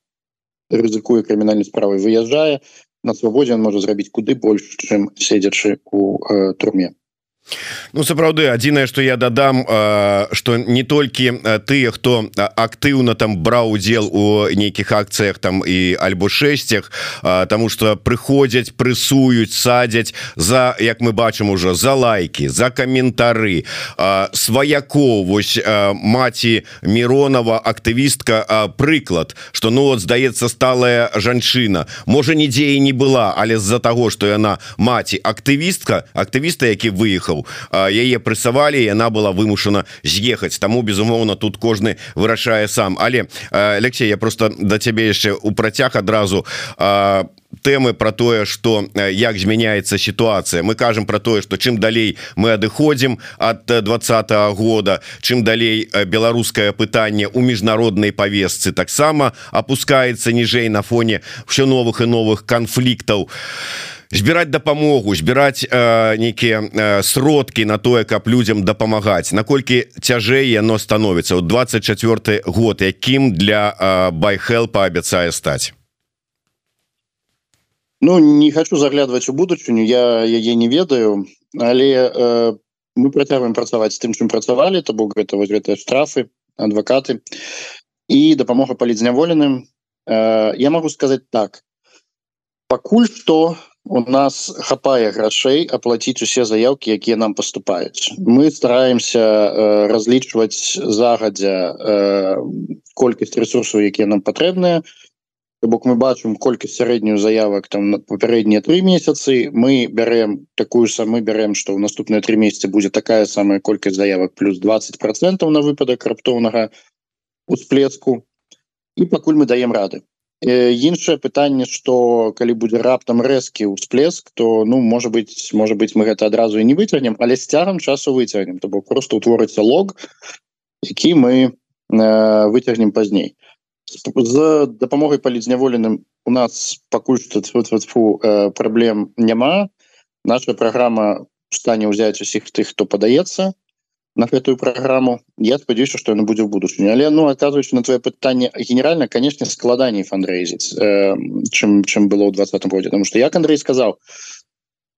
рызыкуе крымінальнай справай выязджае на свабодзе он можа зрабіць куды больш чым седзячы у э, турме Ну сапраўды адзінае что я дадам что не толькі тыя хто актыўна там браў удзел у нейкіх акцыях там і альбо шэсцях тому что прыходзяць прысуюць садзяць за як мы бачым уже за лайки за каментары. Сваяков вось маці миронова актывістка прыклад что ну вот здаецца сталая жанчына. Можа нідзе і не была але з-за того что яна маці актывістка актывіста які выехал паездкаў яе прысавалі яна была вымушана з'ехаць таму безумоўна тут кожны вырашае сам. Але Алексей я просто да цябе яшчэ у працяг адразу а темы про тое что як змяняется ситуация. Мы кажем про тое что чым далей мы адыходзім от двадцать -го года чым далей беларускае пытанне у міжнароднай повестцы таксама опускается ніжэй на фоне все новых и новых конфликтаў збіраць дапамогу збіраць э, нейкія э, сродкі на тое каб людям дапамагаць. Наколькі цяжэй яно становіцца? Ў 24 год якім для э, байхелпа абяцае стаць? Ну не хочу заглядывать у будучыню я яе не ведаю. Але э, мы працягваем працаваць з тым чым працавалі. То бок гэта вось гэтыя штрафы адвакаты і дапамога палізняволеным. Э, я могу сказать так. Пакуль что у нас хапае грашэй аплаціць усе заявки якія нам поступаюць мы стараемся э, разлічваць загадзя э, колькасць ресурсаў якія нам патрэбныя. Бок мы бачым колькасць сярэднюю заявак там на папярэднія три месяцы. Мы бярем такую сам мы бярем что ў наступныя три месяцы будзе такая самая колькасць заявак плюс 20 процентов на выпадак раптоўнага усплеску. І пакуль мы даем рады іншае пытанне что калі будзе раптам рэзкі ўсплеск то ну можа быть может быть мы гэта адразу і не выцягнем але з цягам часу выцягнем то бок просто утворыцца лог які мы э, выцягнем пазней. То з дапамогай палізняволеным у нас пакуль что э, праблем няма. Наша праграма стане ўзяць усіх тых хто падаецца на гэтую праграму я спадзяюся что яно будзе ў будучыню але ну оказываюць на твоё пытанне генеральна конечно складаней фандрейзіць э, чым чым было ў двадцатом годзе потому что як Андрей сказал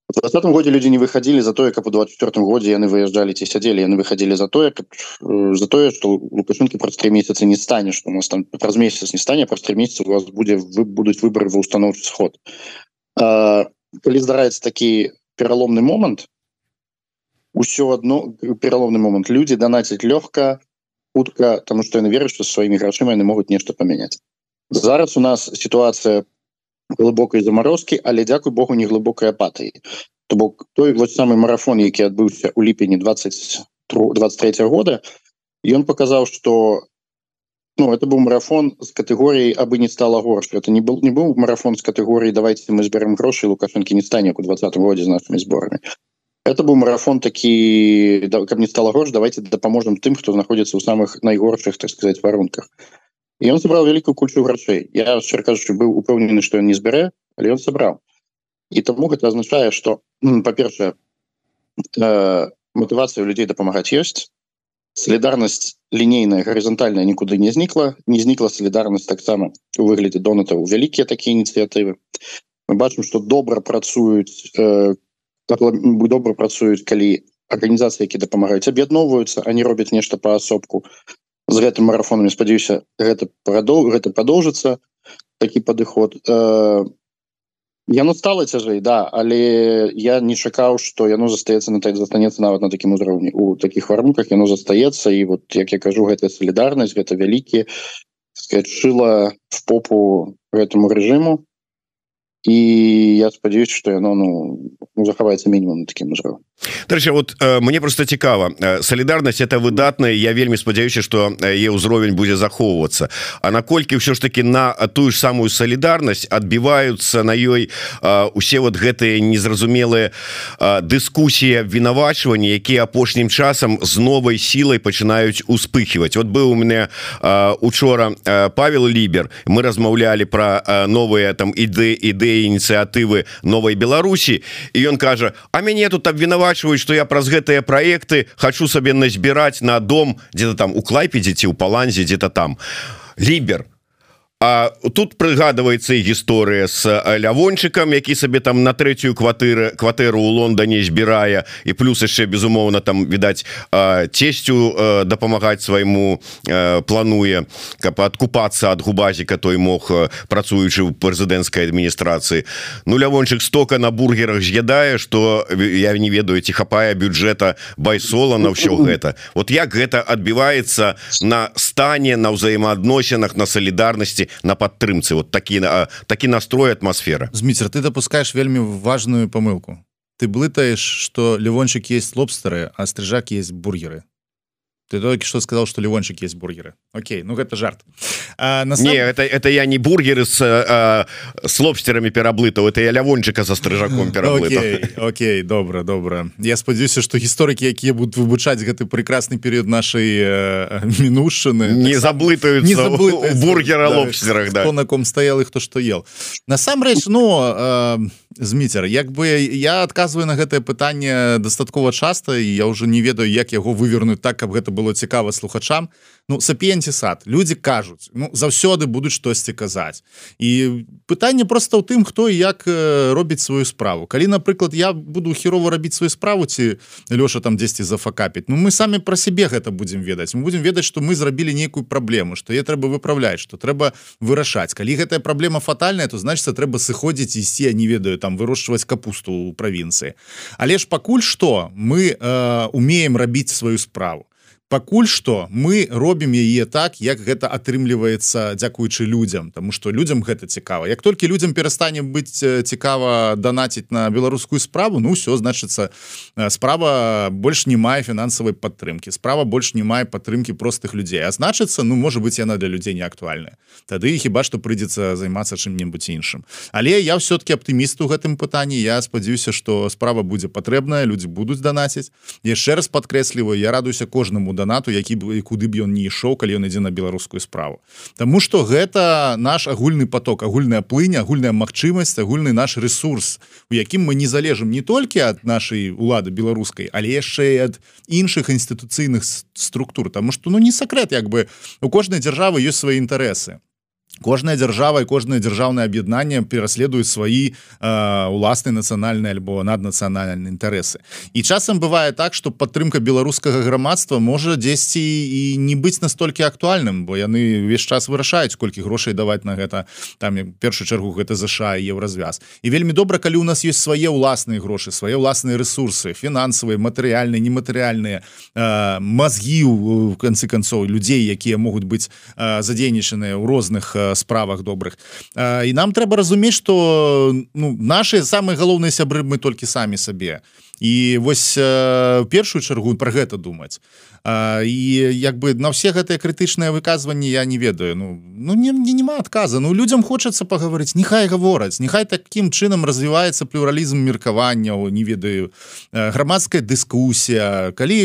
в 20 годзе люди не выходили за тое как у 24 годзе яны выязджалі ці сядзелі яны выходили за тое как э, за тое что лукашенко праз три месяца не стане что у нас там праз месяц не стане праз три месяца у вас будзе вы будуць выборы в установчы сход. Калі здараецца такі пераломны момант усё одно пераломны момант люди донацяць лёгка хутка тому что яны веры что сваімі грашыма яны могуць нешта памяняць зараз у нас ситуация по глыбокай замарозкі але дзякуй Богу не глыбокай апатыі то бок той вот самый марафон які адбыўся у ліпені 20 23 года ён показаў что ну это был марафон с катэгоріяй абы не стало горш это не был не быў марафон с катэгоріяй давайте мы зберем грошы лукашэнкі не стане у 20 годзе з нашими зборами это был марафон такі да, каб не стало горш давайте дапаможам тым хто знаходзіцца ў самых найгоршых так сказать варунках і он сабраў вялікую культу грашэй я кажучы быў упэўнены что ён не збярэ але он сабраў і таму гэта означае что па-першае э, мотывацыя людзей дапамагаць ёсць солідарнасць лінейная гарызантальная нікуды не знікла не знікла солідарнасць таксама у выглядзе донатаў вялікія такія ініцыятывы мы бачым что добра працуюць э, добра працуюць калі арганізацыі які дапамагаюць аб'ядноўваюцца они робяць нешта паасобку з гэтым марафонамі спадзяюся гэта прадол гэта продолжыцца такі падыход э, яно стало цяжэй да але я не чакаў что яно застаецца на так застанецца нават на такім узроўні у таких варунках яно застаецца і вот як я кажу гэта солідарнасць гэта вялікі шыла в попу гэтаму режиму і я спадзяюсь что яно ну, ну захаваецца мінімум таким узроўнем Дарэча вот э, мне просто цікава э, солідарнасць это выдатная я вельмі спадзяюся что е ўзровень будзе захоўвацца. А наколькі ўсё ж таки на тую ж самую солідарнасць адбіваюцца на ёй э, усе вот гэтыя незразумелыя дыскусія вінавачвання якія апошнім часам з новай сілай пачынаюць успыхивать вот быў у меня учора Павел лібер. Мы размаўлялі про новыя там іды ідэі ініцыятывы новой Беларусі і ён кажа а мяне тут абвінавачваюць что я праз гэтыя проекты хочу сабе назбіраць на дом где-то там у клайпедзе ці у паланзе где-то там лібер А тут прыгадываецца і гісторыя с лявончыкам які сабе там на трэцюю кватыры кватэру у Лондоне збірае і плюс яшчэ безумоўна там відаць цесцю дапамагаць свайму плануе каб адкупацца ад губазіка той мог працуючы ў прэзідэнцкай адміністрацыі Ну лявончык стока на бургерах з'ядае что я не ведаю ці хапае бюджэта байсола на ўсё гэта. Вот як гэта адбіваецца на стане на ўзаемаадносінах на салідарнасці на падтрымцы вот такі такі настрой атмасфера зміцер ты допускаешь вельмі важную помылку. Ты блытаешь что левончик есть лобстеры а стрижак есть бургеры ты только что сказал что ливончик есть бургеры. Окей ну это жарт. А, на самом... не это это я не бургеры с а, с лобстерами пераблытаў это я лявончика за стрыжаком Окей, Окей добра добра я спадзяюся что гісторыкі якія будут выбучаць гэты прекрасны перыяд нашай э, мінушчыны не заблытаюць не бургера да, лобстерах да. на ком стаял их то что ел. Насамрэч ну э, зміцер як бы я адказваю на гэтае пытанне дастаткова часта і я уже не ведаю як яго вывернуць так каб гэта было цікава слухачам ну сапенці сад. Люди кажуць ну заўсёды будуць штосьці казаць. І пытанне просто ў тым хто як робіць сваю справу. Калі напрыклад я буду херова рабіць сваю справу ці лёша там дзесьці зафакапіць Ну мы самі про сябе гэта будзем ведаць. Мы будем ведаць что мы зрабілі нейкую праблему что я трэба выправляць что трэба вырашаць. Калі гэтая праблема фатальная то значится трэба сыходзіць ісці не ведаю там вырошчваць капусту ў правінцыі. Але ж пакуль что мы э, умеем рабіць сваю справу пакуль что мы робім яе так як гэта атрымліваецца дзякуючы людям тому что людям гэта цікава. Як толькі людям перастане быць цікава данаціць на беларускую справу ну все значыцца справа больш не мае фінансавай падтрымки справа больш не мае падтрымки простых людзей. А значыцца ну можа быть яна для людзей не актуальная тады хіба что прыйдзецца займацца чым-небудзь іншым. Але я все-таки аптыміст у гэтым пытанні. Я спадзяюся что справа будзе патрэбная люди будуць данаціць. Яшчэ раз подкрэсліваю я радуюся кожнаму донату які бы куды б ён не ішоў калі ён ідзе на беларускую справу. Таму что гэта наш агульны поток агульная плынь агульная магчымасць агульны наш ресурс у якім мы не залежым не толькі ад нашай улады беларускай але яшчэ ад іншых інстытуцыйных структур. Тому что ну не сакрэт як бы у кожнай дзяржавы ёсць свае інтарэсы кожная дзяржава і кожнае дзяржаўнае аб'яднанне пераследуюць сваі э, уласны нацыянальны альбо наднацыянальныя інтарэсы і часам бывае так что падтрымка беларускага грамадства можа дзесьці і не быць настолькі актуальным бо яны ўвесь час вырашаюць колькі грошай даваць на гэта там першую чаргу гэта ЗША еўразвяз. І вельмі добра калі у нас есть свае ўласныя грошы свае ўласныя ресурсы фінансавыя матэрыяльныя нематэрыяльныя э, мазгі в канцы канцоў людзей якія могуць быць э, задзейнічаныя ў розных э, справах добрых. І нам трэба разумець что ну наши самые галоўныя сябры мы толькі самі сабе і вось першую чаргу про гэта думаць і як бы на все гэтыя крытычныя выказванні я не ведаю ну ну не мне няма адказа. Ну людям хочацца паговорыць нехай гавораць нехай таким чынам развіваецца плюралізм меркаванняў не ведаю грамадская дыскусія. Калі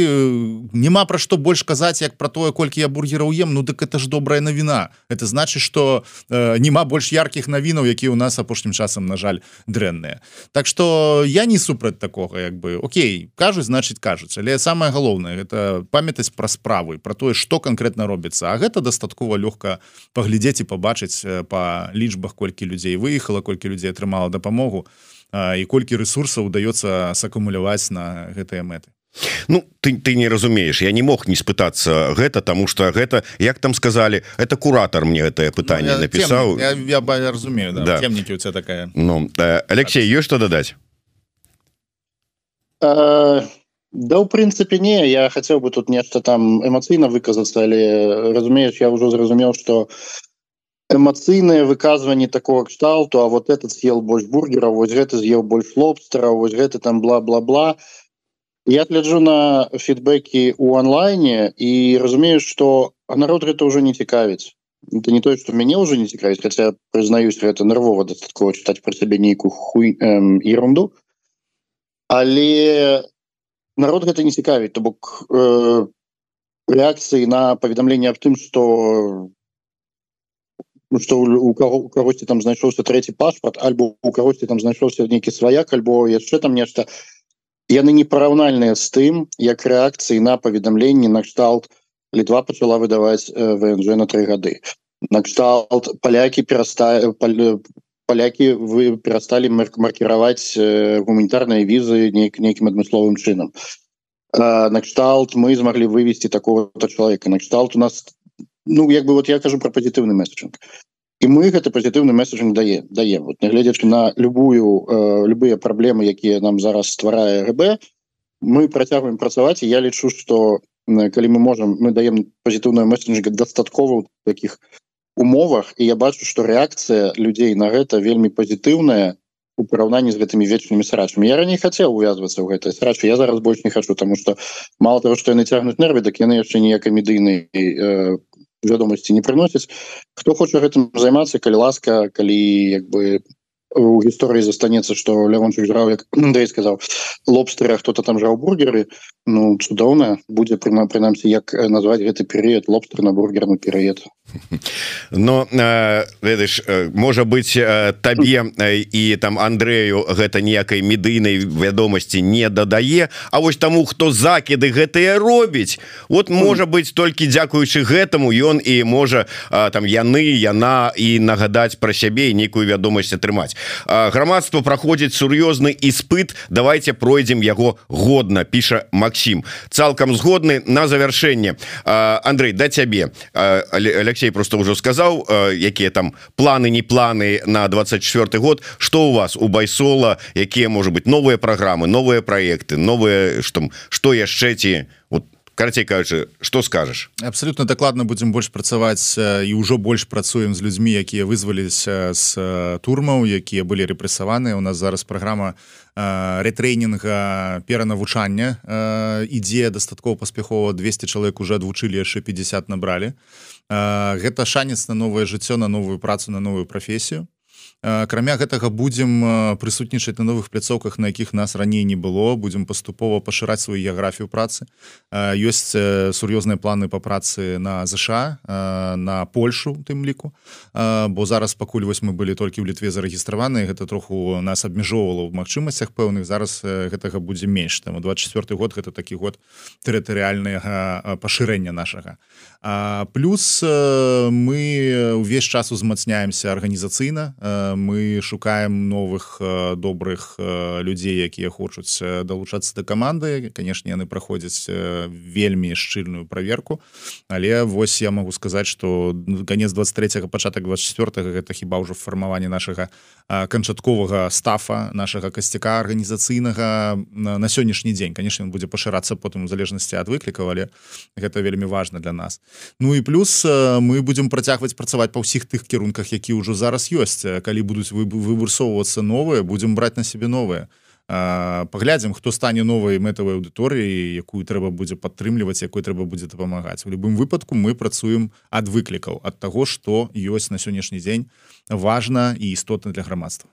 няма пра што больш казаць як про тое колькі я бургераў ем ну дык это ж добрая навіна. Это значыць что няма больш яркіх навінаў які у нас апошнім часам на жаль дрэнныя. Так что я не супраць такога як бы. Окей кажуць значыць кажуць. Але самое галоўнае это память памятаць пра справы про тое что конкретно робіцца. А гэта дастаткова лёгка паглядзець і побачыць по лічбах колькі людзей выехала колькі людзей атрымала дапамогу і колькі ресурсаў удаецца сакумуляваць на гэтыя мэты. Ну ты ты не разумееш я не мог не спытацца гэта тому что гэта як там сказали это куратор мне гэтае пытанне ну, напісаў. я, я, я разумею да, да. у тебя такая. Ну э, Алексей ёсць что дадаць? А... Да ў прынцыпе не я хацеў бы тут нешта там эмацыйна выказацца але разумееш я ўжо зразумеў что эмацыйныя выказванні такого кшталту А вот этот съел больш бургера вось гэты з'еў больш лобстера вось гэты там бла-бла-бла. Я гляджу на фідбэкі у онлайне і разумею что а народ это уже не цікавіць это не тое что мяне уже не цікавіць хотя прызнаюсь это нервова дастаткова чытаць про сябе нейкую хуй эм, ерунду. Але народ гэта не цікавіць то бок э, реакцыі на паведамленне аб тым что что у кого у кагосьці там знайшоўся третий паспорт альбо у кагосьці там знайшоўся нейкі сваяк альбо яшчэ там нешта. Яны не параўнальныя з тым як рэакцыі на паведамленні накшталт літва пачала выдаваць э, внж на три гады. Накшталт палякі перастае палякі вы перасталі маркіраваць э, гуманітарныя візы нейк нейкім адмысловым чынам накшталт мы змаглі вывесці такого чалавека накшталт у нас ну як бы вот я кажу про пазітыўны месседжинг. І мы гэты пазітыўны месседжинг дае дае вот нягледзячы на любую э, любыя праблемы якія нам зараз стварае ГБ мы працягваем працаваць і я лічу что калі мы можем мы даем пазітыўную месседжинг дастаткова таких умовах і я бачу что реакцыя людзей на гэта вельмі пазітыўная у параўнанні з гэтымі вечнымі срачамі я раней хацеў увязвацца ў гэтай срачы я зараз больш не хачу тому что мало того что яны цягнуць нервы так яны яшчэ ніякай медыйнай э, вядомасці не прыносяць хто хоча гэтым займацца калі ласка калі як бы у гісторыі застанецца что лявончык жраў як Андрей сказаў лобстера хто-то там жраў бургеры ну цудоўна будзе прыма прынамсі як назваць гэты перыяд лобстер на бургерны перыяд но э, ведаеш э, можа быть э, табе і там Андрею гэта ніякай медыйнай вядомасці не дадае. А вось таму хто закіды гэтыя робіць вот можа быть толькі дзякуючы гэтаму ён і можа там яны яна і нагадаць пра сябе нейкую вядомасць атрымаць. Грамадства праходзіць сур'ёзны іспыт. Давайте пройдзем яго годна піша Макссім цалкам згодны на завяршэнне. Андрей да цябе. Алексей Алексей просто уже сказал э, якія там планы не планы на 24 год. Что у вас у байсола? Якія может быть новые программы новые проекты новые что что яшчэ ці вот карцей кажучы что скажешь? Абсолютно дакладна будем больш працаваць і ўжо больш працуем з людзьмі якія вызваліся з турмаў якія былі рэпрэсаваныя у нас зараз праграма рэтрейнінга перанавучання ідзе дастаткова паспяхова 200 чалавек уже адвучылі яшчэ 50 набралі гэта шанец на новае жыццё на новую працу на новую прафесію. Акрамя гэтага будзем прысутнічаць на новых пляцоўках на якіх нас раней не было. Будзем паступова пашыраць сваю геаграфію працы. Ёсць сур'ёзныя планы по працы на ЗША на Польшу тым ліку. Бо зараз пакуль вось мы былі толькі ў літве зарэгістраваныя гэта троху нас абмяжоўвала ў магчымасцях пэўных. Зараз гэтага будзе менш. Там 24 год гэта такі год тэрытарыяльнага пашырэння нашага плюс мы увесь час узмацняемся арганізацыйна мы шукаем новых э, добрых э, людзей якія хочуць э, далучацца да каманды. Канешне яны праходзяць вельмі шчыльную праверку. Але вось я могу сказаць что конец 23 пачатак 24 гэта хіба ўжо фармаванне нашага канчатковага стафа нашага касцяка арганізацыйнага на сённяшні дзень. Конечно будзе пашырацца потым у залежнасці ад выклікаў але гэта вельмі важно для нас Ну і плюс мы будемм працягваць працаваць па ўсіх тых кірунках які ўжо зараз ёсць. Калі будуць выбурсоўвацца новыя будзем браць на сябе новыя. Паглядзім хто стане новай мэтавай аўдыторыі якую трэба будзе падтрымліваць якой трэба будзе дапамагаць. У любым выпадку мы працуем ад выклікаў ад таго што ёсць на сённяшні дзень важна і істотна для грамадства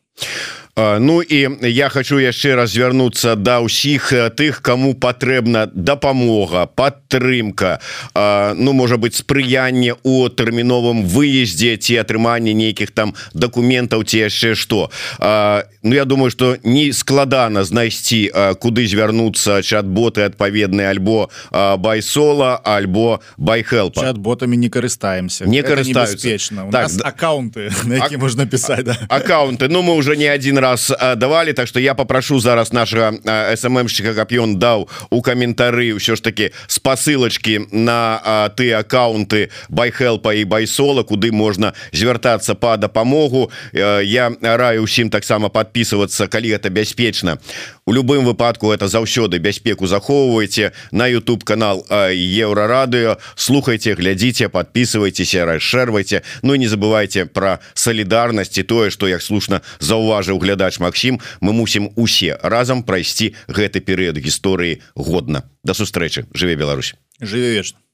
Ну і я хочу яшчэ раз звярнуцца да ўсіх тых кому патрэбна дапамога падтрымка. Ну можа быть спрыянне у тэрміновым выездзе ці атрыманне нейкіх там дакументаў ці яшчэ что Ну я думаю что не складана знайсці куды звярнуцца чат-боты адпаведны альбо байсола альбо байхелп ботамі не карыстаемся. Не карыстаюцца. так, аккаунты можна пісаць да. аккаунты. Ну мы уже уже не один раз давали так что я попрошу зараз нашего сммщика каб ён даў у каментары ўсё ж таки спасылочки на ты аккаунты байхелпа і байсола куды можна звяртацца по дапамогу я раю усім таксама подписываться калі это бяспечна у любым выпадку это заўсёды бяспеку захоўваеце на YouTube канал еўрарадыо слухайте глядзіце подписывайтеся расшэрвайте Ну не забывайте про солідарнасці тое что як слушна заўважыў глядач Макссім мы мусім усе разам прайсці гэты перыяд гісторыі годна. До сустрэчы. Жыве Беларусь. Жыве вечна